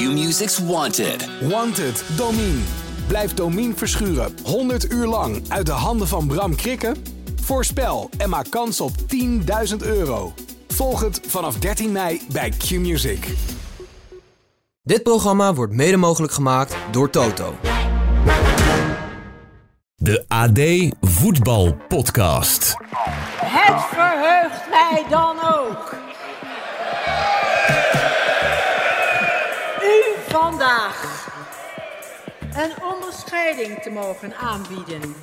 Q-Music's Wanted. Wanted, Domine. Blijf Domine verschuren 100 uur lang uit de handen van Bram Krikken? Voorspel en maak kans op 10.000 euro. Volg het vanaf 13 mei bij Q-Music. Dit programma wordt mede mogelijk gemaakt door Toto. De AD Voetbal Podcast. Het verheugt mij dan ook. Vandaag een onderscheiding te mogen aanbieden.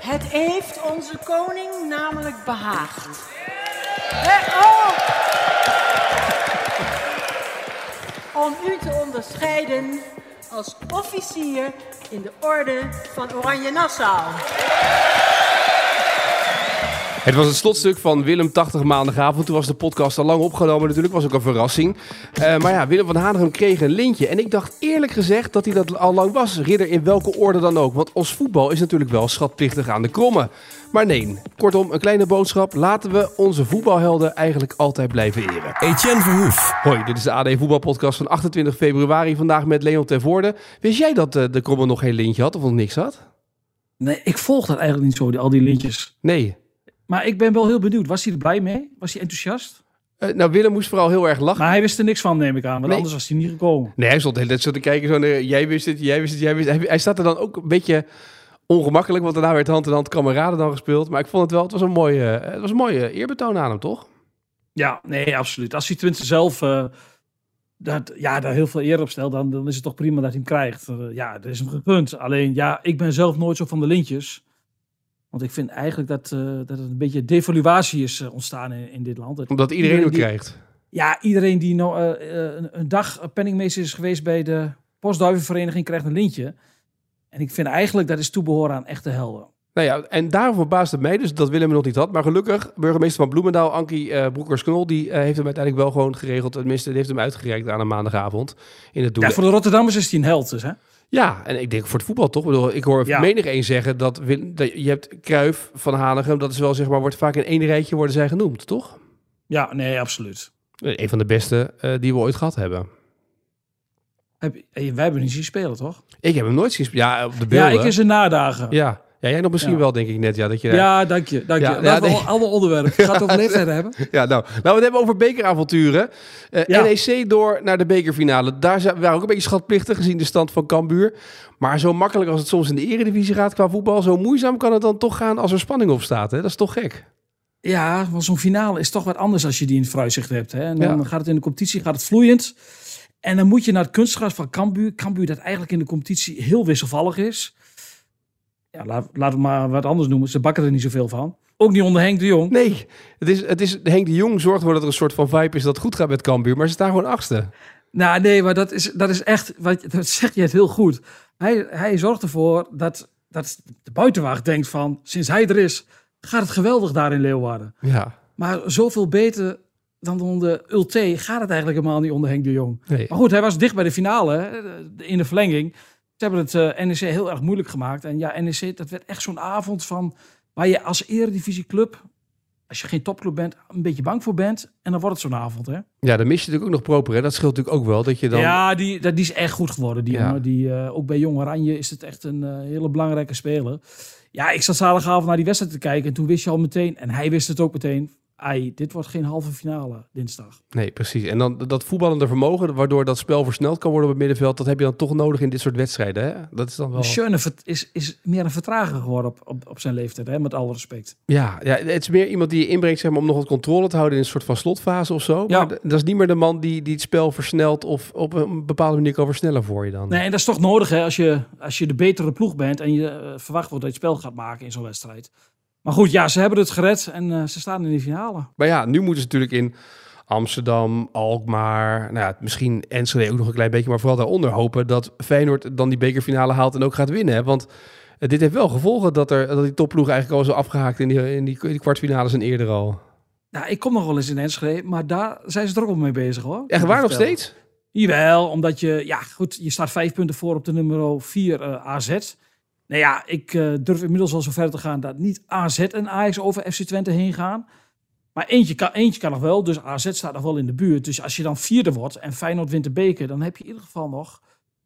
Het heeft onze koning namelijk behaagd. Eh, oh! Om u te onderscheiden als officier in de orde van Oranje Nassau. Het was het slotstuk van Willem 80 maandagavond. Toen was de podcast al lang opgenomen. Natuurlijk was ook een verrassing. Uh, maar ja, Willem van Hanegem kreeg een lintje. En ik dacht eerlijk gezegd dat hij dat al lang was. Ridder in welke orde dan ook. Want ons voetbal is natuurlijk wel schatplichtig aan de kromme. Maar nee, kortom, een kleine boodschap. Laten we onze voetbalhelden eigenlijk altijd blijven eren. Etienne Verhoef. Hoi, dit is de AD Voetbalpodcast van 28 februari. Vandaag met Leon Tervoorde. Wist jij dat uh, de kromme nog geen lintje had of nog niks had? Nee, ik volg dat eigenlijk niet zo, die, al die lintjes. Nee. Maar ik ben wel heel benieuwd. Was hij er blij mee? Was hij enthousiast? Uh, nou, Willem moest vooral heel erg lachen. Maar hij wist er niks van, neem ik aan. Want nee. anders was hij niet gekomen. Nee, hij stond hele tijd zo te kijken. Zo, uh, jij wist het, jij wist het, jij wist het. Hij, hij staat er dan ook een beetje ongemakkelijk. Want daarna werd hand in hand kameraden dan gespeeld. Maar ik vond het wel, het was een mooie, het was een mooie eerbetoon aan hem, toch? Ja, nee, absoluut. Als hij tenminste zelf uh, dat, ja, daar heel veel eer op stelt, dan, dan is het toch prima dat hij hem krijgt. ja, dat is hem gegund. Alleen, ja, ik ben zelf nooit zo van de lintjes. Want ik vind eigenlijk dat, uh, dat het een beetje devaluatie is uh, ontstaan in, in, dit land. Dat Omdat iedereen, iedereen die, krijgt. Ja, iedereen die nou, uh, een, een, dag penningmeester is geweest bij de Postduivenvereniging krijgt een lintje. En ik vind eigenlijk dat is toebehoren aan echte helden. Nou ja, en daarom verbaasde het mij dus dat Willem nog niet had. Maar gelukkig, burgemeester van Bloemendaal, Ankie uh, Broekers-Knol, die uh, heeft hem uiteindelijk wel gewoon geregeld. Tenminste, die heeft hem uitgereikt aan een maandagavond in het doel. Ja, voor de Rotterdammers is hij een held dus, hè? Ja, en ik denk voor het voetbal toch. Ik, bedoel, ik hoor ja. menig een zeggen dat, dat je hebt Kruif van Hanegem, dat is wel zeg maar, wordt vaak in één rijtje worden zij genoemd, toch? Ja, nee, absoluut. Een van de beste uh, die we ooit gehad hebben. Heb, wij hebben niet zien spelen, toch? Ik heb hem nooit zien spelen. Ja, op de beelden. Ja, ik is een nadagen. Ja. Ja, jij nog misschien ja. wel, denk ik net. Ja, dat je, ja dank je. Dank ja, je. Ja, nee. Allemaal onderwerpen. Gaat het over leeftijd hebben? Ja, nou. Nou, we het hebben over bekeravonturen. Uh, ja. NEC door naar de bekerfinale. Daar zijn we ook een beetje schatplichtig gezien de stand van Cambuur. Maar zo makkelijk als het soms in de eredivisie gaat qua voetbal... zo moeizaam kan het dan toch gaan als er spanning op staat. Hè? Dat is toch gek? Ja, want zo'n finale is toch wat anders als je die in het vooruitzicht hebt. Hè? En dan gaat het in de competitie gaat het vloeiend. En dan moet je naar het kunstgras van Cambuur. Cambuur dat eigenlijk in de competitie heel wisselvallig is ja, laat, het maar wat anders noemen. Ze bakken er niet zoveel van. Ook niet onder Henk de Jong. Nee, het is, het is, Henk de Jong zorgt ervoor dat er een soort van vibe is dat goed gaat met Cambuur. Maar ze staan gewoon achtste. Nou nee, maar dat is, dat is echt, wat, dat zeg je het heel goed. Hij, hij zorgt ervoor dat, dat de buitenwacht denkt van, sinds hij er is, gaat het geweldig daar in Leeuwarden. Ja. Maar zoveel beter dan onder Ulte gaat het eigenlijk helemaal niet onder Henk de Jong. Nee. Maar goed, hij was dicht bij de finale, in de verlenging. Ze hebben het uh, NEC heel erg moeilijk gemaakt. En ja, NEC, dat werd echt zo'n avond van... waar je als eredivisieclub, als je geen topclub bent... een beetje bang voor bent. En dan wordt het zo'n avond, hè? Ja, dan mis je natuurlijk ook nog proper, hè? Dat scheelt natuurlijk ook wel, dat je dan... Ja, die, dat, die is echt goed geworden, die ja. jongen. Die, uh, ook bij Jong Oranje is het echt een uh, hele belangrijke speler. Ja, ik zat zaterdagavond naar die wedstrijd te kijken... en toen wist je al meteen, en hij wist het ook meteen dit wordt geen halve finale dinsdag. Nee, precies. En dan dat voetballende vermogen, waardoor dat spel versneld kan worden op het middenveld, dat heb je dan toch nodig in dit soort wedstrijden. Hè? Dat is dan wel. Schöne is, is meer een vertrager geworden op, op, op zijn leeftijd, hè? met alle respect. Ja, ja, het is meer iemand die je inbrengt zeg maar, om nog wat controle te houden in een soort van slotfase of zo. Ja. Maar dat is niet meer de man die, die het spel versnelt of op een bepaalde manier kan versnellen voor je dan. Nee, en dat is toch nodig hè, als je, als je de betere ploeg bent en je uh, verwacht wordt dat je het spel gaat maken in zo'n wedstrijd. Maar goed, ja, ze hebben het gered en uh, ze staan in de finale. Maar ja, nu moeten ze natuurlijk in Amsterdam, Alkmaar, nou ja, misschien Enschede ook nog een klein beetje, maar vooral daaronder hopen dat Feyenoord dan die bekerfinale haalt en ook gaat winnen. Hè? Want uh, dit heeft wel gevolgen dat, er, dat die topploeg eigenlijk al zo afgehaakt in die, in die, in die kwartfinales en eerder al. Nou, ik kom nog wel eens in Enschede, maar daar zijn ze er ook al mee bezig hoor. Echt waar nog steeds? Jawel, omdat je, ja goed, je staat vijf punten voor op de nummer 4 uh, AZ. Nou ja, ik uh, durf inmiddels wel zo ver te gaan dat niet AZ en Ajax over FC Twente heen gaan. Maar eentje kan, eentje kan nog wel, dus AZ staat nog wel in de buurt. Dus als je dan vierde wordt en Feyenoord wint de beker, dan heb je in ieder geval nog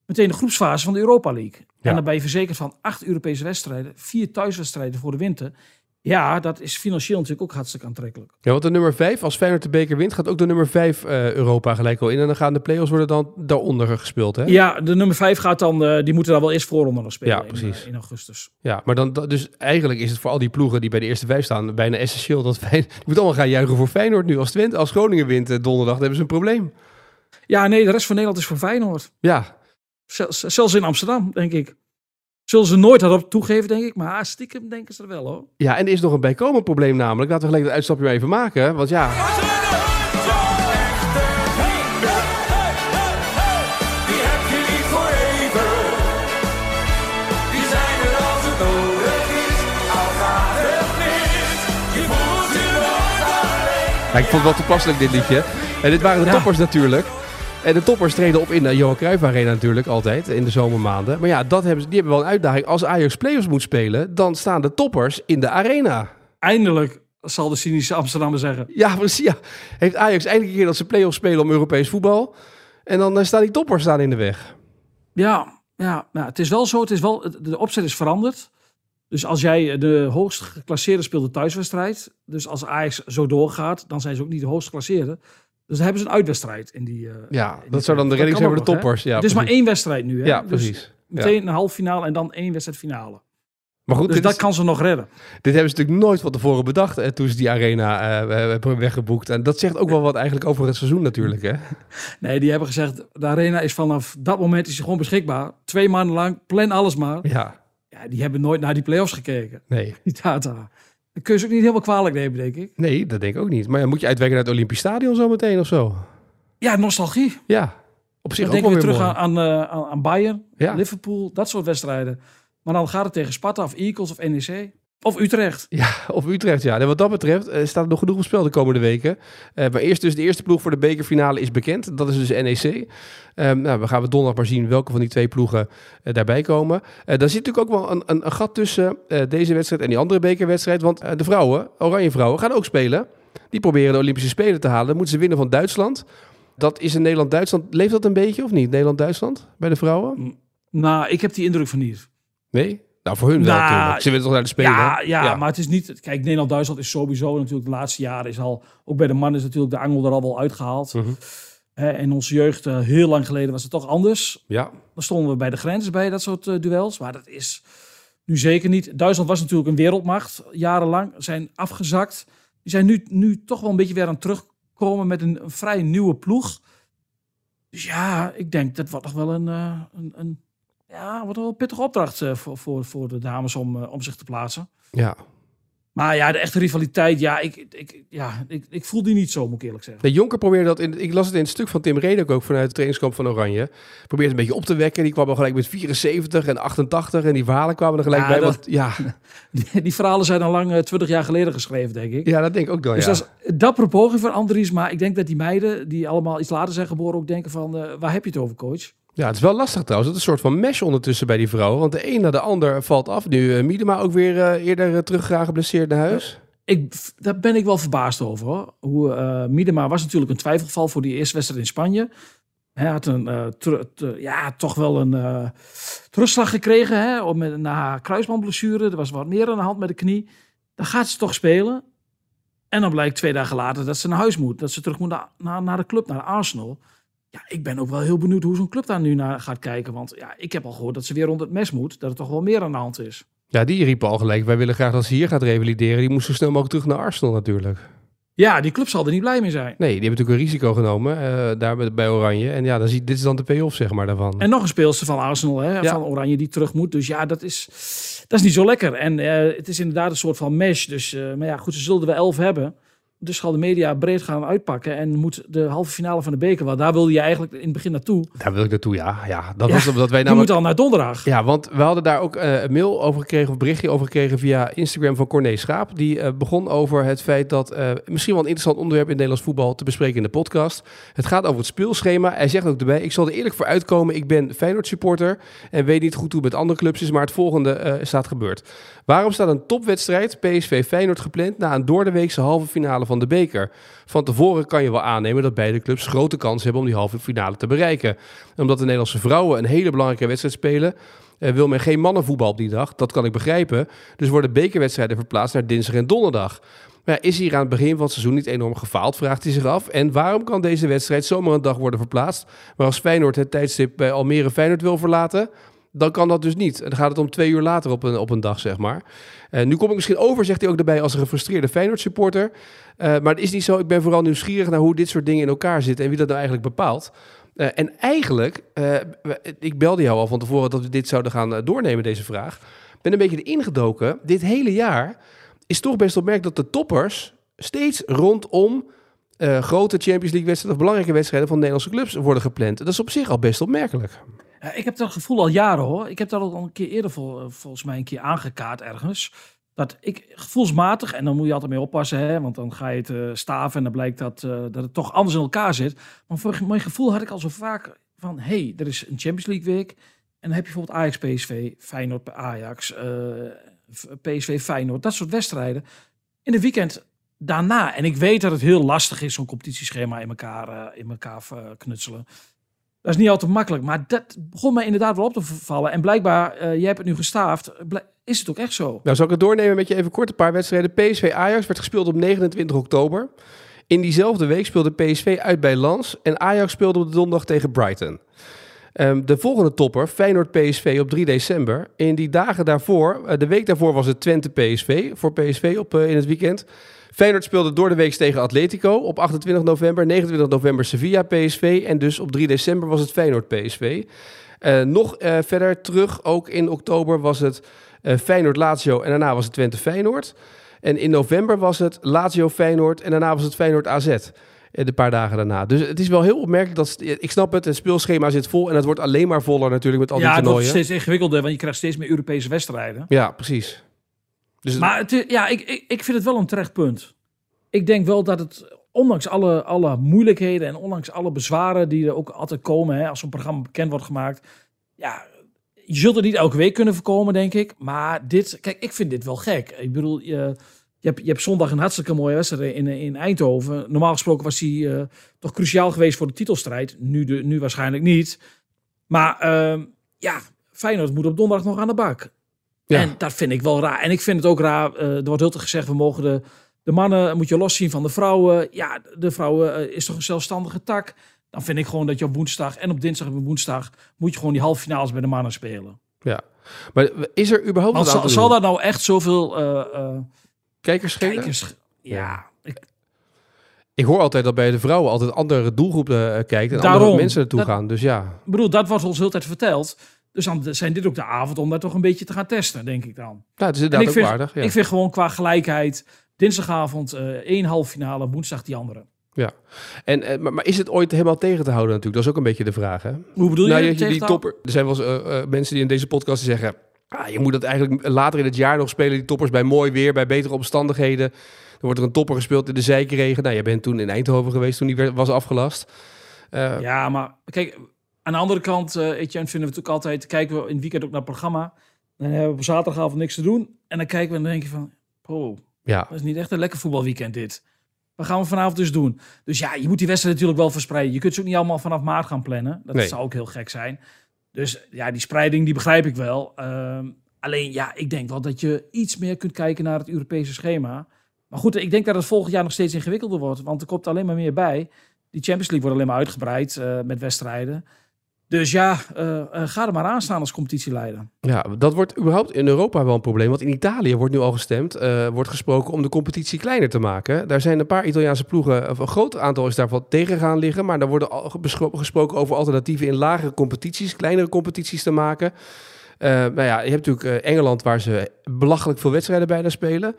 meteen de groepsfase van de Europa League. Ja. En dan ben je verzekerd van acht Europese wedstrijden, vier thuiswedstrijden voor de winter. Ja, dat is financieel natuurlijk ook hartstikke aantrekkelijk. Ja, want de nummer 5, als Feyenoord de beker wint, gaat ook de nummer 5 eh, Europa gelijk al in. En dan gaan de play-offs worden dan daaronder gespeeld, hè? Ja, de nummer vijf gaat dan, eh, die moeten dan wel eerst voorronde nog spelen Ja, in, precies. eh, in augustus. Ja, maar dan, dus eigenlijk is het voor al die ploegen die bij de eerste vijf staan bijna essentieel dat Feyenoord... Die moeten allemaal gaan juichen voor Feyenoord nu. Als, Twente, als Groningen wint donderdag, dan hebben ze een probleem. Ja, nee, de rest van Nederland is voor Feyenoord. Ja, Zelfs, zelfs in Amsterdam, denk ik. Zullen ze nooit daarop toegeven, denk ik. Maar stiekem denken ze er wel, hoor. ja, en er is nog een bijkomend probleem namelijk. Laten we gelijk dat uitstapje even maken. Want ja. Ja, ik vond het wel toepasselijk dit liedje. En dit waren de toppers natuurlijk. En de toppers treden op in de Johan Cruijff Arena natuurlijk altijd in de zomermaanden. Maar ja, dat hebben ze, die hebben wel een uitdaging. Als Ajax play-offs moet spelen, dan staan de toppers in de arena. Eindelijk, zal de cynische Amsterdammer zeggen. Ja, precies. Ja. Heeft Ajax eindelijk een keer dat ze play-offs spelen om Europees voetbal. En dan eh, staan die toppers staan in de weg. Ja, ja, ja, het is wel zo. Het is wel, de opzet is veranderd. Dus als jij de hoogst geclasseerde speelt de thuiswedstrijd. Dus als Ajax zo doorgaat, dan zijn ze ook niet de hoogst geclasseerde. Dus hebben ze een uitwedstrijd in die... eh, Ja, in die dat zou dan de redding zijn voor de hè? toppers. Ja, het is maar één wedstrijd nu. Hè? Ja, Dus precies. Meteen een halve finale en dan één wedstrijd finale. Maar goed, Dus dat is- kan ze nog redden. dit hebben ze natuurlijk nooit van tevoren bedacht toen ze die arena eh, hebben weggeboekt. En dat zegt ook wel wat eigenlijk over het seizoen natuurlijk. Hè? Nee, die hebben gezegd, de arena is vanaf dat moment is gewoon beschikbaar. Twee maanden lang, plan alles maar. Ja, Ja, die hebben nooit naar die play-offs gekeken. nee. Die data. Dat kun je ze ook niet helemaal kwalijk nemen, denk ik. Nee, dat denk ik ook niet. Maar ja, moet je uitwerken naar het Olympisch Stadion zo meteen of zo? Ja, nostalgie. Ja, op zich Dan ook denken wel we weer terug aan, mooi. aan, eh, aan, aan Bayern, Ja. Liverpool, dat soort wedstrijden. Maar dan gaat het tegen Sparta of Eagles of NEC. Of Utrecht. Ja, of Utrecht, ja. En wat dat betreft eh, staat er nog genoeg op spel de komende weken. Eh, maar eerst dus de eerste ploeg voor de bekerfinale is bekend. Dat is dus NEC. Ehm, nou, we gaan we donderdag maar zien welke van die twee ploegen eh, daarbij komen. Daar zit natuurlijk ook wel een, een, een gat tussen deze wedstrijd en die andere bekerwedstrijd. Want de vrouwen, Oranje vrouwen, gaan ook spelen. Die proberen de Olympische Spelen te halen. Dan moeten ze winnen van Duitsland. Dat is in Nederland-Duitsland. Leeft dat een beetje of niet? Nederland-Duitsland bij de vrouwen? Nou, ik heb die indruk van niet. Nee? Nou, voor hun wel Nou, natuurlijk. Ze willen toch naar de Spelen? Ja, ja, maar het is niet... Kijk, Nederland-Duitsland is sowieso natuurlijk de laatste jaren is al... Ook bij de mannen is natuurlijk de angel er al wel uitgehaald. Hè, in onze jeugd, eh, heel lang geleden, was het toch anders. Ja, Dan stonden we bij de grens bij dat soort eh, duels. Maar dat is nu zeker niet. Duitsland was natuurlijk een wereldmacht, jarenlang. Zijn afgezakt. Die zijn nu, nu toch wel een beetje weer aan het terugkomen met een, een vrij nieuwe ploeg. Dus ja, ik denk dat wordt nog wel een, eh, een, een, ja, wordt wel een pittige opdracht eh, voor, voor, voor de dames om, eh, om zich te plaatsen. ja. Maar ja, de echte rivaliteit, ja, ik, ik, ja, ik, ik voel die niet zo, moet ik eerlijk zeggen. De Jonker probeerde dat in. Ik las het in het stuk van Tim Redek ook vanuit het trainingskamp van Oranje. Probeerde een beetje op te wekken. Die kwam al gelijk met 74 en 88 en die verhalen kwamen er gelijk Ja, bij. dat- Want, ja, Die, die verhalen zijn al lang eh, twintig jaar geleden geschreven, denk ik. ja, dat denk ik ook wel. Dus ja. dat is een dappere poging van Andries. Maar ik denk dat die meiden, die allemaal iets later zijn geboren, ook denken van, eh, waar heb je het over, coach? Ja, het is wel lastig trouwens. Het is een soort van mesh ondertussen bij die vrouwen. Want de een na de ander valt af. Nu uh, Miedema ook weer eh, eerder uh, teruggegaan geblesseerd naar huis. Ik, daar ben ik wel verbaasd over. Hoor. Hoe, Miedema was natuurlijk een twijfelgeval voor die eerste wedstrijd in Spanje. Hij had een, ja, toch wel een terugslag gekregen hè, met, na kruisbandblessure. Er was wat meer aan de hand met de knie. Dan gaat ze toch spelen. En dan blijkt twee dagen later dat ze naar huis moet. Dat ze terug moet naar, naar de club, naar Arsenal. Ja, ik ben ook wel heel benieuwd hoe zo'n club daar nu naar gaat kijken. Want ja, ik heb al gehoord dat ze weer rond het mes moet. Dat er toch wel meer aan de hand is. Ja, die riep al gelijk. Wij willen graag dat ze hier gaat revalideren. Die moest zo snel mogelijk terug naar Arsenal natuurlijk. Ja, die club zal er niet blij mee zijn. Nee, die hebben natuurlijk een risico genomen uh, daar bij Oranje. En ja, dan zie, dit is dan de payoff zeg maar daarvan. En nog een speelster van Arsenal, hè, ja. van Oranje, die terug moet. Dus ja, dat is, dat is niet zo lekker. En uh, het is inderdaad een soort van mesh. Dus, uh, maar ja, goed, ze zullen er wel elf hebben. Dus zal de media breed gaan uitpakken. En moet de halve finale van de beker wel. Daar wilde je eigenlijk in het begin naartoe. Daar wil ik naartoe, ja. ja dat ja, was omdat wij Je namelijk... moet al naar donderdag. Ja, want we hadden daar ook uh, een mail over gekregen, of berichtje over gekregen via Instagram van Corné Schaap. Die uh, begon over het feit dat uh, misschien wel een interessant onderwerp in Nederlands voetbal te bespreken in de podcast. Het gaat over het speelschema. Hij zegt ook erbij, ik zal er eerlijk voor uitkomen. Ik ben Feyenoord supporter en weet niet goed hoe het met andere clubs is, maar het volgende eh, staat gebeurd. Waarom staat een topwedstrijd PSV Feyenoord gepland na een doordeweekse halve finale van van de beker. Van tevoren kan je wel aannemen dat beide clubs grote kans hebben om die halve finale te bereiken. Omdat de Nederlandse vrouwen een hele belangrijke wedstrijd spelen, eh, wil men geen mannenvoetbal op die dag. Dat kan ik begrijpen. Dus worden bekerwedstrijden verplaatst naar dinsdag en donderdag. Maar is hier aan het begin van het seizoen niet enorm gefaald, vraagt hij zich af. En waarom kan deze wedstrijd zomaar een dag worden verplaatst? Maar als Feyenoord het tijdstip bij Almere Feyenoord wil verlaten, dan kan dat dus niet. En dan gaat het om twee uur later op een, op een dag, zeg maar. Uh, nu kom ik misschien over, zegt hij ook erbij, als een gefrustreerde Feyenoord-supporter. Uh, maar het is niet zo. Ik ben vooral nieuwsgierig naar hoe dit soort dingen in elkaar zitten en wie dat nou eigenlijk bepaalt. Uh, en eigenlijk, ik belde jou al van tevoren dat we dit zouden gaan doornemen, deze vraag. Ben een beetje erin gedoken. Dit hele jaar is toch best opmerkelijk dat de toppers steeds rondom grote Champions League wedstrijden of belangrijke wedstrijden van Nederlandse clubs worden gepland. Dat is op zich al best opmerkelijk. Ja, ik heb dat gevoel al jaren hoor. Ik heb dat al een keer eerder vol, volgens mij een keer aangekaart ergens. Dat ik gevoelsmatig, en dan moet je altijd mee oppassen, hè, want dan ga je het uh, staven en dan blijkt dat, uh, dat het toch anders in elkaar zit. Maar voor mijn gevoel had ik al zo vaak van, hey, er is een Champions League week. En dan heb je bijvoorbeeld Ajax, PSV, Feyenoord Ajax, eh, PSV, Feyenoord, dat soort wedstrijden. In de weekend daarna. En ik weet dat het heel lastig is, zo'n competitieschema in elkaar, in elkaar knutselen. Dat is niet altijd makkelijk, maar dat begon mij inderdaad wel op te vallen. En blijkbaar, uh, jij hebt het nu gestaafd, is het ook echt zo. Nou, zal ik het doornemen met je even kort een paar wedstrijden. PSV Ajax werd gespeeld op 29 oktober. In diezelfde week speelde PSV uit bij Lans en Ajax speelde op de donderdag tegen Brighton. Um, de volgende topper, Feyenoord PSV op 3 december. In die dagen daarvoor, uh, de week daarvoor was het Twente PSV voor PSV op, uh, in het weekend. Feyenoord speelde door de week tegen Atletico op 28 november. 29 november Sevilla PSV. En dus op 3 december was het Feyenoord PSV. Uh, nog verder terug, ook in oktober was het Feyenoord Lazio. En daarna was het Twente Feyenoord. En in november was het Lazio Feyenoord. En daarna was het Feyenoord AZ. De paar dagen daarna. Dus het is wel heel opmerkelijk dat ik snap het, het speelschema zit vol en het wordt alleen maar voller natuurlijk met al die ja, toernooien. Ja, het wordt steeds ingewikkelder, want je krijgt steeds meer Europese wedstrijden. Ja, precies. Dus maar het, ja, ik, ik, ik vind het wel een terecht punt. Ik denk wel dat het, ondanks alle, alle moeilijkheden en ondanks alle bezwaren die er ook altijd komen, hè, als zo'n programma bekend wordt gemaakt, ja, je zult het niet elke week kunnen voorkomen, denk ik. Maar dit, kijk, ik vind dit wel gek. Ik bedoel, je, je, hebt, je hebt zondag een hartstikke mooie wedstrijd in, in Eindhoven. Normaal gesproken was die uh, toch cruciaal geweest voor de titelstrijd. Nu, de, nu waarschijnlijk niet. Maar uh, ja, Feyenoord moet op donderdag nog aan de bak. Ja. En dat vind ik wel raar. En ik vind het ook raar. Uh, er wordt heel te gezegd, we mogen de, de mannen moet je loszien van de vrouwen. Ja, de vrouwen uh, is toch een zelfstandige tak. Dan vind ik gewoon dat je op woensdag en op dinsdag en op woensdag moet je gewoon die halve finales bij de mannen spelen. Ja, maar is er überhaupt Want zal, zal dat nou echt zoveel uh, schelen? Kijkers, ja. Ik, ik hoor altijd dat bij de vrouwen altijd andere doelgroepen uh, kijkt en Daarom, andere mensen naartoe dat, gaan. Dus ja. Ik bedoel, dat wordt ons heel tijd verteld. Dus dan zijn dit ook de avond om daar toch een beetje te gaan testen, denk ik dan. Ja, het is inderdaad ook vind, waardig. Ja. Ik vind gewoon qua gelijkheid dinsdagavond uh, één halve finale, woensdag die andere. Ja, en, en maar, maar, is het ooit helemaal tegen te houden natuurlijk? Dat is ook een beetje de vraag, hè? Hoe bedoel nou, je? je die topper, er zijn wel eens, uh, uh, mensen die in deze podcast zeggen... Ah, je moet dat eigenlijk later in het jaar nog spelen, die toppers, bij mooi weer, bij betere omstandigheden. Dan wordt er een topper gespeeld in de zijkregen. Nou, jij bent toen in Eindhoven geweest toen die werd, was afgelast. Uh, ja, maar kijk, aan de andere kant, uh, Etienne, vinden we natuurlijk altijd... kijken we in het weekend ook naar het programma. Dan hebben we op zaterdagavond niks te doen. En dan kijken we en dan denk je van... Oh, ja. dat is niet echt een lekker voetbalweekend dit. Wat gaan we vanavond dus doen? Dus ja, je moet die wedstrijd natuurlijk wel verspreiden. Je kunt ze ook niet allemaal vanaf maart gaan plannen. Dat nee. zou ook heel gek zijn. Dus ja, die spreiding die begrijp ik wel. Um, alleen ja, ik denk wel dat je iets meer kunt kijken naar het Europese schema. Maar goed, ik denk dat het volgend jaar nog steeds ingewikkelder wordt. Want er komt alleen maar meer bij. Die Champions League wordt alleen maar uitgebreid uh, met wedstrijden. Dus ja, uh, uh, ga er maar aan staan als competitieleider. Ja, dat wordt überhaupt in Europa wel een probleem. Want in Italië wordt nu al gestemd, uh, wordt gesproken om de competitie kleiner te maken. Daar zijn een paar Italiaanse ploegen, een groot aantal is daarvan tegen gaan liggen. Maar daar wordt al gesproken over alternatieven in lagere competities, kleinere competities te maken. nou ja, je hebt natuurlijk Engeland waar ze belachelijk veel wedstrijden bijna spelen.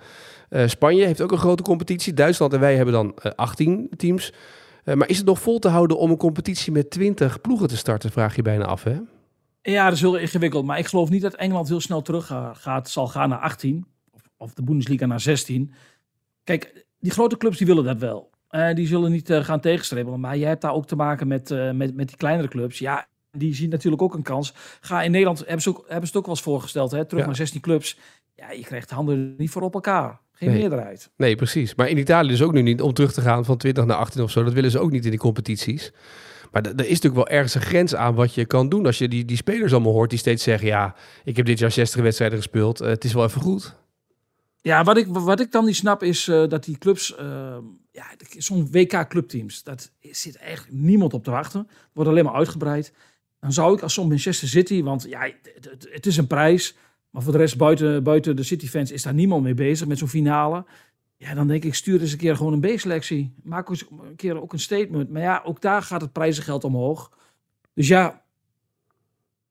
Spanje heeft ook een grote competitie. Duitsland en wij hebben dan 18 teams. Uh, maar is het nog vol te houden om een competitie met 20 ploegen te starten, vraag je bijna af, hè? Ja, dat is heel ingewikkeld. Maar ik geloof niet dat Engeland heel snel terug gaat, zal gaan naar 18. Of, de Bundesliga naar 16. Kijk, die grote clubs die willen dat wel. Uh, die zullen niet uh, gaan tegenstrebbelen. Maar je hebt daar ook te maken met, met, met die kleinere clubs. Ja, die zien natuurlijk ook een kans. Ga in Nederland, hebben ze, ook, hebben ze het ook wel eens voorgesteld, hè? terug ja. naar 16 clubs. Ja, je krijgt handen niet voor op elkaar. Geen Nee. meerderheid. Nee, precies. Maar in Italië dus ook nu niet om terug te gaan van 20 naar 18 of zo. Dat willen ze ook niet in die competities. Maar er is natuurlijk wel ergens een grens aan wat je kan doen. Als je die, die spelers allemaal hoort die steeds zeggen... ja, ik heb dit jaar 60 wedstrijden gespeeld. Eh, het is wel even goed. Ja, wat ik, wat ik dan niet snap is eh, dat die clubs, eh, ja, zo'n WK-clubteams, dat zit echt niemand op te wachten. Wordt alleen maar uitgebreid. Dan zou ik als zo'n Manchester City, want ja, het, het- het is een prijs, maar voor de rest buiten, buiten de City-fans is daar niemand mee bezig met zo'n finale. Ja, dan denk ik, stuur eens een keer gewoon een B-selectie. Maak eens een keer ook een statement. Maar ja, ook daar gaat het prijzengeld omhoog. Dus ja,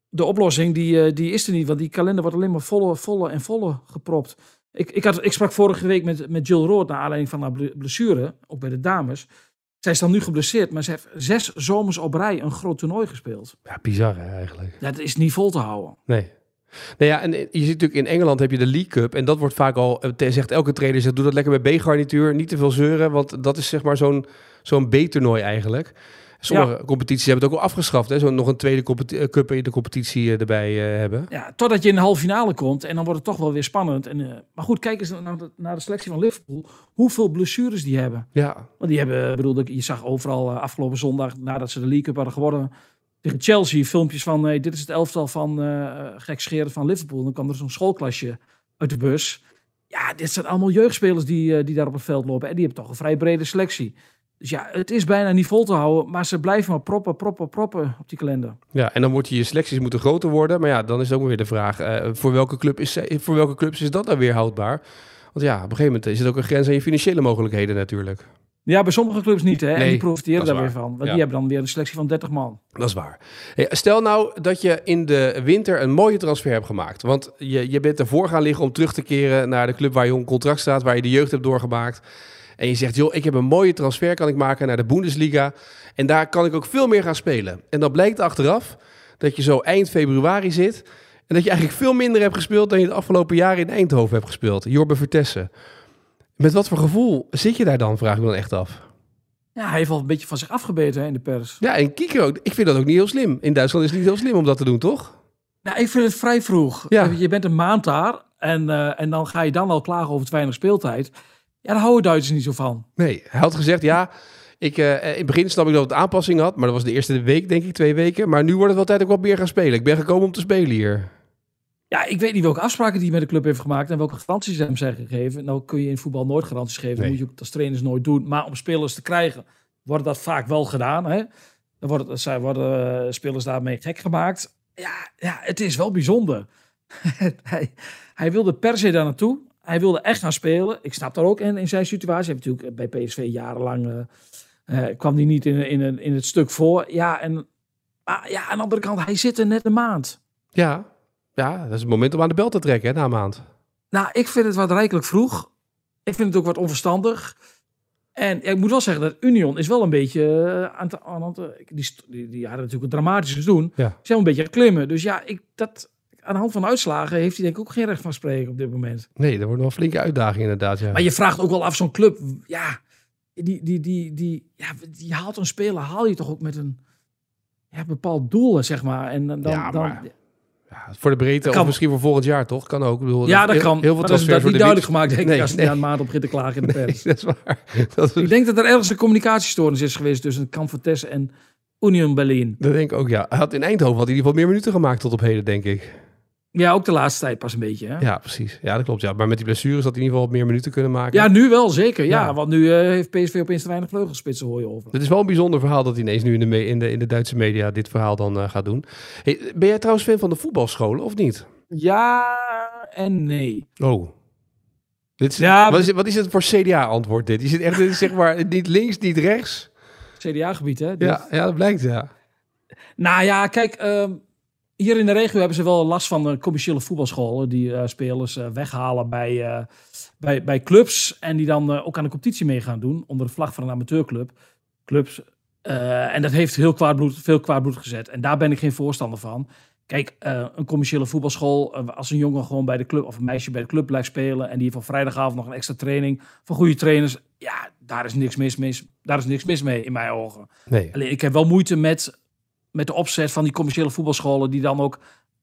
de oplossing die, eh, die is er niet, want die kalender wordt alleen maar volle, volle en volle gepropt. Ik, ik, had, ik sprak vorige week met, met Jill Rood naar aanleiding van haar ble- blessure, ook bij de dames. Zij is dan nu geblesseerd, maar ze heeft zes zomers op rij een groot toernooi gespeeld. Ja, bizar hè, eigenlijk. Dat is niet vol te houden. Nee. Nou ja, en je ziet natuurlijk in Engeland heb je de League Cup. En dat wordt vaak al, eh, zegt elke trainer, zegt, doe dat lekker bij B-garnituur. Niet te veel zeuren, want dat is zeg maar zo'n zo'n B-toernooi eigenlijk. Sommige competities hebben het ook al afgeschaft. Hè? Zo nog een tweede eh, cup in de competitie eh, erbij eh, hebben. Ja, totdat je in de halve finale komt en dan wordt het toch wel weer spannend. En, eh, maar goed, kijk eens naar de, naar de selectie van Liverpool. Hoeveel blessures die hebben. Ja, Want die hebben, ik bedoel, je zag overal eh, afgelopen zondag, nadat ze de League Cup hadden gewonnen, tegen Chelsea filmpjes van, hey, dit is het elftal van uh, gekscheren van Liverpool. En dan kwam er zo'n schoolklasje uit de bus. Ja, dit zijn allemaal jeugdspelers die, eh, die daar op het veld lopen. En die hebben toch een vrij brede selectie. Dus ja, het is bijna niet vol te houden, maar ze blijven maar proppen, proppen, proppen op die kalender. ja, en dan wordt je selecties moeten groter worden. Maar ja, dan is ook weer de vraag, eh, voor, welke club is, eh, voor welke clubs is dat dan weer houdbaar? Want ja, op een gegeven moment is het ook een grens aan je financiële mogelijkheden natuurlijk. Ja, bij sommige clubs niet, hè? en die profiteren daar weer van. Want Ja. die hebben dan weer een selectie van 30 man. Dat is waar. Hey, stel nou dat je in de winter een mooie transfer hebt gemaakt. Want je, je bent ervoor gaan liggen om terug te keren naar de club waar je onder contract staat, waar je de jeugd hebt doorgemaakt. En je zegt, joh, ik heb een mooie transfer kan ik maken naar de Bundesliga. En daar kan ik ook veel meer gaan spelen. En dan blijkt achteraf dat je zo eind februari zit. En dat je eigenlijk veel minder hebt gespeeld dan je het afgelopen jaar in Eindhoven hebt gespeeld. Jorbe Vertessen. Met wat voor gevoel zit je daar dan, vraag ik me dan echt af. Ja, hij heeft wel een beetje van zich afgebeten hè, in de pers. Ja, en ook. Ik vind dat ook niet heel slim. In Duitsland is het niet heel slim om dat te doen, toch? Nou, ik vind het vrij vroeg. Ja. Je bent een maand daar en, eh, en dan ga je dan al klagen over het weinig speeltijd. Ja, daar houden Duitsers niet zo van. Nee, hij had gezegd, ja, ik, eh, in het begin snap ik dat het aanpassing had, maar dat was de eerste week, denk ik, twee weken. Maar nu wordt het wel tijd ook wat meer gaan spelen. Ik ben gekomen om te spelen hier. Ja, ik weet niet welke afspraken die met de club heeft gemagemacht en welke garanties hem zijn gegeven. Nou kun je in voetbal nooit garanties geven. Dat moet je ook als trainers nooit doen. Maar om spelers te krijgen, wordt dat vaak wel gedaan. Hè? Dan worden, zij worden eh, spelers daarmee gek gemaakt. Ja, ja, het is wel bijzonder. hij, hij wilde per se daar naartoe. Hij wilde echt gaan spelen. Ik snap daar ook in, in zijn situatie. Hij heeft natuurlijk bij PSV jarenlang... eh, eh, kwam hij niet in, in, in het stuk voor. Ja, en maar ja, aan de andere kant, hij zit er net een maand. Ja, ja, dat is het moment om aan de bel te trekken, hè, na een maand. Nou, ik vind het wat rijkelijk vroeg. Ik vind het ook wat onverstandig. En ik moet wel zeggen dat Union is wel een beetje eh, aan het... Aan het eh, die, die, die hadden natuurlijk een dramatisch doen. Ja. Ze zijn wel een beetje klimmen. Dus ja, ik, dat, aan de hand van de uitslagen heeft hij denk ik ook geen recht van spreken op dit moment. Nee, dat wordt wel een flinke uitdaging inderdaad, ja. Maar je vraagt ook wel af zo'n club. Ja, die, die, die, die, ja, die haalt een speler, haal je toch ook met een ja, bepaald doel, zeg maar. En dan, Ja, dan, maar- Ja, voor de breedte, kan. of misschien voor volgend jaar, toch? Kan ook. Ik bedoel, ja, dat heel- kan. Heel veel dat is dat niet duidelijk gemaakt, denk Nee, ik, als nee. een maand op te klagen in de Nee, pers. dat is waar. Dat, Ik denk dat er ergens een communicatiestoornis is geweest tussen Tessen en Union Berlin. dat denk ik ook, ja. Hij had in Eindhoven had hij in ieder geval meer minuten gemaakt tot op heden, denk ik. Ja, ook de laatste tijd pas een beetje. Hè? Ja, Ja, precies. Ja, dat klopt. Ja. Maar met die blessures had hij in ieder geval wat meer minuten kunnen maken. nu wel, zeker. Ja, Ja. want nu eh, heeft PSV opeens te weinig vleugelspitsen, hoor je over. Het is wel een bijzonder verhaal dat hij ineens nu in de, in de, in de Duitse media dit verhaal dan eh, gaat doen. Hey, ben jij trouwens fan van de voetbalscholen of niet? Ja en nee. Oh. Dit is, Ja, wat, is, het- wat is het voor CDA-antwoord dit? Je zit echt is zeg maar niet links, niet rechts. CDA-gebied, hè? Ja, ja, dat blijkt, ja. Nou ja, kijk, ehm, hier in de regio hebben ze wel last van de commerciële voetbalscholen die eh, spelers eh, weghalen bij, eh, bij, bij clubs en die dan eh, ook aan de competitie mee gaan doen onder de vlag van een amateurclub. Clubs. Eh, en dat heeft heel kwaad bloed, veel kwaad bloed gezet. En daar ben ik geen voorstander van. Kijk, eh, een commerciële voetbalschool, eh, als een jongen gewoon bij de club of een meisje bij de club blijft spelen en die heeft op vrijdagavond nog een extra training van goede trainers, ja, daar is niks mis, mis, daar is niks mis mee in mijn ogen. Nee. Alleen ik heb wel moeite met, met de opzet van die commerciële voetbalscholen, die dan ook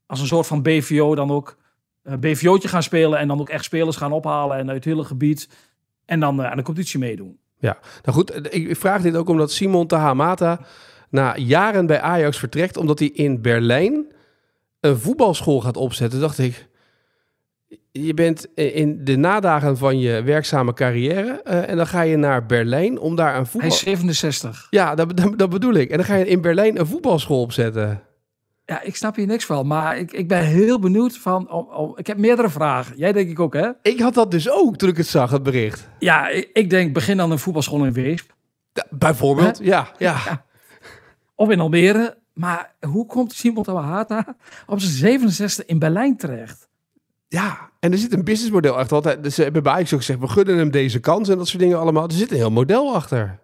als een soort van BVO dan ook eh, BVO'tje gaan spelen en dan ook echt spelers gaan ophalen en uit het hele gebied. En dan eh, aan de competitie meedoen. Nou goed, ik ik vraag dit ook omdat Simon Tahamata na jaren bij Ajax vertrekt, omdat hij in Berlijn een voetbalschool gaat opzetten. Dacht ik, je bent in de nadagen van je werkzame carrière eh, en dan ga je naar Berlijn om daar een Hij voetbal... is 67. Ja, dat, dat, dat bedoel ik. En dan ga je in Berlijn een voetbalschool opzetten. Ja, ik snap hier niks van. Maar ik, ik ben heel benieuwd van... Oh, oh, ik heb meerdere vragen. Jij denk ik ook, hè? Ik had dat dus ook toen ik het zag, het bericht. Ja, ik, ik denk begin dan een voetbalschool in Weesp. Ja, bijvoorbeeld, ja, ja. Ja. Of in Almere. Maar hoe komt Simon Tawahata op zijn 67 in Berlijn terecht? Ja, en er zit een businessmodel achter. Altijd, dus ze hebben bij Ajax ook gezegd, we gunnen hem deze kans en dat soort dingen allemaal. Er zit een heel model achter.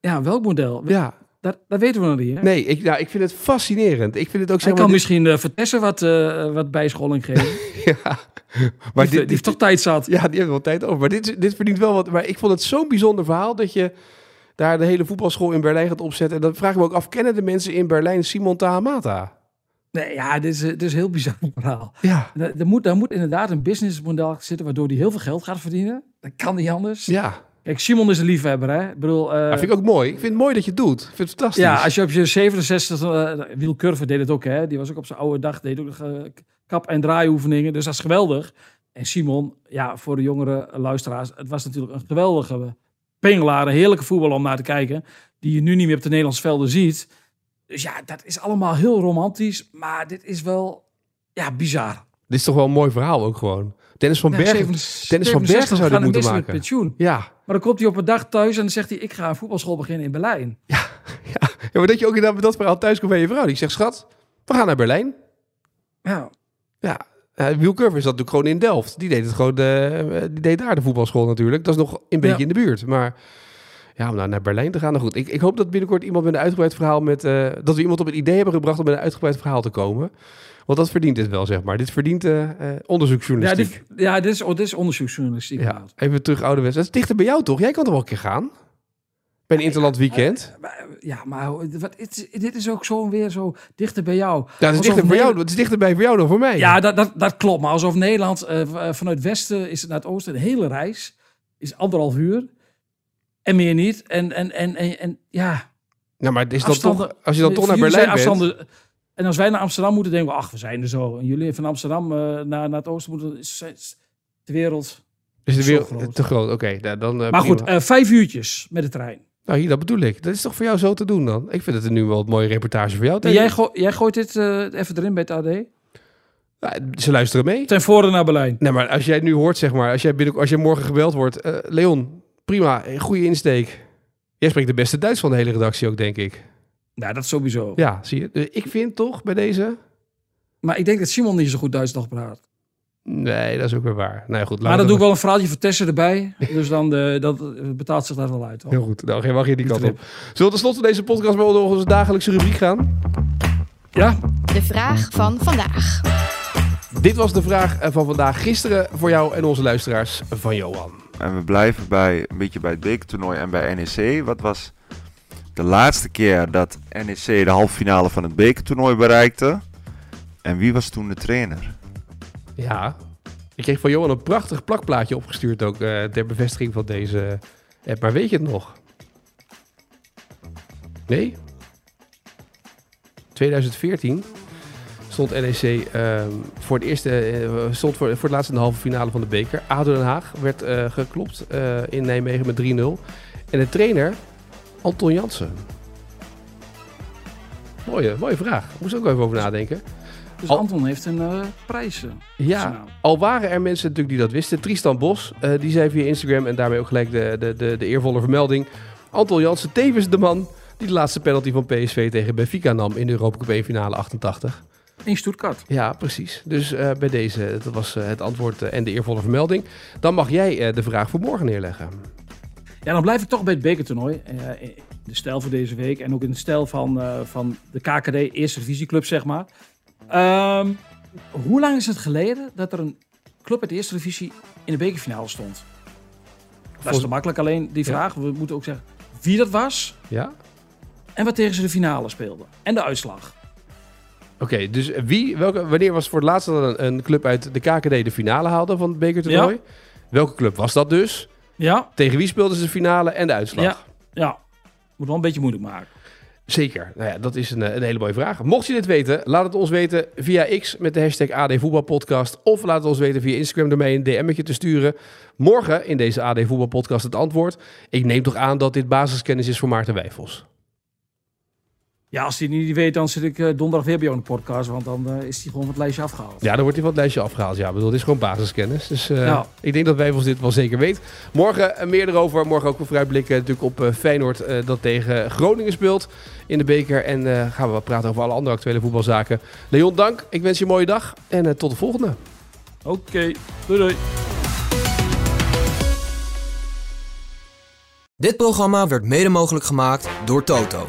Ja, welk model? Ja, Dat, dat weten we nog niet, hè? nee, ik, nou, ik vind het fascinerend. Ik vind het ook Hij zeg kan maar... misschien uh, Vertessen wat, eh, wat bijscholing geven. ja, maar die, dit, die heeft toch tijd zat. Ja, die hebben wel tijd over. Maar dit, dit verdient wel wat. Maar ik vond het zo'n bijzonder verhaal dat je daar de hele voetbalschool in Berlijn gaat opzetten. En dan vraag ik me ook af, kennen de mensen in Berlijn Simon Tahamata? Nee, ja, dit is, dit is een heel bizar verhaal. Ja. Er, er moet, moet inderdaad een businessmodel zitten waardoor hij heel veel geld gaat verdienen. Dat kan niet anders. Ja, Kijk, Simon is een liefhebber, hè? Ik bedoel, eh, dat vind ik ook mooi. Ik vind het mooi dat je het doet. Ik vind het fantastisch. ja, als je op je 67, uh, Wiel Curve deed het ook, hè? Die was ook op zijn oude dag, deed ook nog, eh, kap- en draaioefeningen. Dus dat is geweldig. En Simon, ja, voor de jongere luisteraars, het was natuurlijk een geweldige pingelaar, een heerlijke voetbal om naar te kijken, die je nu niet meer op de Nederlandse velden ziet. Dus ja, dat is allemaal heel romantisch, maar dit is wel, ja, bizar. Dit is toch wel een mooi verhaal ook gewoon. Dennis van Ja, Bergen. 67 Dennis van Bergen zou dit moeten maken. Pensioen. Ja. Maar dan komt hij op een dag thuis en dan zegt hij, ik ga een voetbalschool beginnen in Berlijn. ja, maar dat je ook inderdaad met dat verhaal thuis komt bij je vrouw. Die zegt, schat, we gaan naar Berlijn. Ja, Ja, uh, Wiel Curve is dat natuurlijk gewoon in Delft. Die deed het gewoon, de, die deed daar de voetbalschool natuurlijk. Dat is nog een beetje Ja. in de buurt. Maar ja, om nou naar Berlijn te gaan, nou goed. Ik, ik hoop dat binnenkort iemand met een uitgebreid verhaal met... eh, dat we iemand op het idee hebben gebracht om met een uitgebreid verhaal te komen. Want dat verdient dit wel, zeg maar. Dit verdient eh eh, ja, onderzoeksjournalistiek. dit, ja dit, is, oh, dit is onderzoeksjournalistiek. Ja, even terug ouderwets. Dat is dichter bij jou toch? Jij kan toch wel een keer gaan? Bij een Interland weekend. Ja, maar wat, het, dit is ook zo weer zo dichter bij jou. Ja, het is, dichter bij jou, het is dichterbij voor jou dan voor mij. Ja, dat, dat, dat klopt. Maar alsof Nederland vanuit westen is het naar het oosten een hele reis. Is anderhalf uur. En meer niet. En, en, en, en, en ja, Nou, maar is afstanden- toch, als je dan toch naar Berlijn bent... En als wij naar Amsterdam moeten, denken we, ach, we zijn er zo. En jullie van Amsterdam eh, naar, naar het oosten moeten, is, is de wereld. Is de wereld groot. te groot? Oké, nou, dan. eh, maar goed, eh, vijf uurtjes met de trein. Nou, hier, dat bedoel ik. Dat is toch voor jou zo te doen dan? Ik vind het nu wel een mooie reportage voor jou. Jij, go- jij gooit dit even erin bij het AD? Ze luisteren mee. Ten voren naar Berlijn. Nee, maar als jij nu hoort, zeg maar, als jij, binnen, als jij morgen gebeld wordt, Leon, prima, eh, goede insteek. Jij spreekt de beste Duits van de hele redactie ook, denk ik. Nou, dat sowieso. Ja, zie je. Dus ik vind toch bij deze. Maar ik denk dat Simon niet zo goed Duits nog praat. Nee, dat is ook weer waar. Nou ja, goed. Maar dan doe ik wel een verhaaltje voor Tessen erbij. Dus dan de, dat eh, betaalt zich daar wel uit. hoor. Heel goed. Nou, geen wacht je die kant op. Zullen we tenslotte deze podcast wel door onze dagelijkse rubriek gaan? Ja, De vraag van vandaag. Dit was de vraag eh, van vandaag. Gisteren voor jou en onze luisteraars van Johan. En we blijven bij, een beetje bij het bekertoernooi en bij NEC. Wat was de laatste keer dat NEC de halve finale van het bekertoernooi bereikte? En wie was toen de trainer? Ja. Ik kreeg van Johan een prachtig plakplaatje opgestuurd ook eh, ter bevestiging van deze app. Maar weet je het nog? Nee? 2014 stond NEC ehm, voor het eerste, eh, stond voor, voor het laatste in de halve finale van de beker. ADO Den Haag werd eh, geklopt eh, in Nijmegen met 3-0. En de trainer, Anton Jansen. Mooie, mooie vraag. Moest ook even over nadenken. dus Al- Anton heeft een eh prijs. Ja, al waren er mensen natuurlijk die dat wisten. Tristan Bos, die zei via Instagram en daarmee ook gelijk de, de, de, de eervolle vermelding. Anton Jansen, tevens de man die de laatste penalty van PSV tegen Benfica nam in de Europa Cup 1 finale 88. In Stuttgart. Ja, precies. Dus eh, bij deze, dat was eh, het antwoord eh, en de eervolle vermelding. Dan mag jij de vraag voor morgen neerleggen. Ja, dan blijf ik toch bij het bekertoernooi. De stijl voor deze week. En ook in de stijl van, van de KKD, Eerste Divisieclub, zeg maar. Ehm, hoe lang is het geleden dat er een club uit de Eerste Divisie in de bekerfinale stond? Dat is te makkelijk, alleen die Ja. vraag. We moeten ook zeggen wie dat was Ja? en wat tegen ze de finale speelde. En de uitslag. Oké, dus wie, welke, wanneer was voor het laatst dat een, een club uit de KKD de finale haalde van het bekertoernooi? Ja. Welke club was dat dus? Ja, Tegen wie speelden ze de finale en de uitslag? ja, ja. Moet wel een beetje moeilijk maken. Zeker. Nou ja, dat is een, eh, een hele mooie vraag. Mocht je dit weten, laat het ons weten via X met de hashtag AD Voetbalpodcast. Of laat het ons weten via Instagram door mij een DM'tje te sturen. Morgen in deze AD Voetbalpodcast het antwoord. Ik neem toch aan dat dit basiskennis is voor Maarten Wijfels. Ja, als hij het niet weet, dan zit ik eh, donderdag weer bij jou in de podcast. Want dan eh, is hij gewoon van het lijstje afgehaald. Ja, dan wordt hij van het lijstje afgehaald. Ja, ik bedoel, dit is gewoon basiskennis. Dus eh, Ja. ik denk dat Wijfels dit wel zeker weet. Morgen meer erover. Morgen ook een vooruitblikken natuurlijk op eh, Feyenoord eh, dat tegen Groningen speelt in de beker. En eh, gaan we wat praten over alle andere actuele voetbalzaken. Leon, dank. Ik wens je een mooie dag en tot de volgende. Oké, doei doei. Dit programma werd mede mogelijk gemaakt door Toto.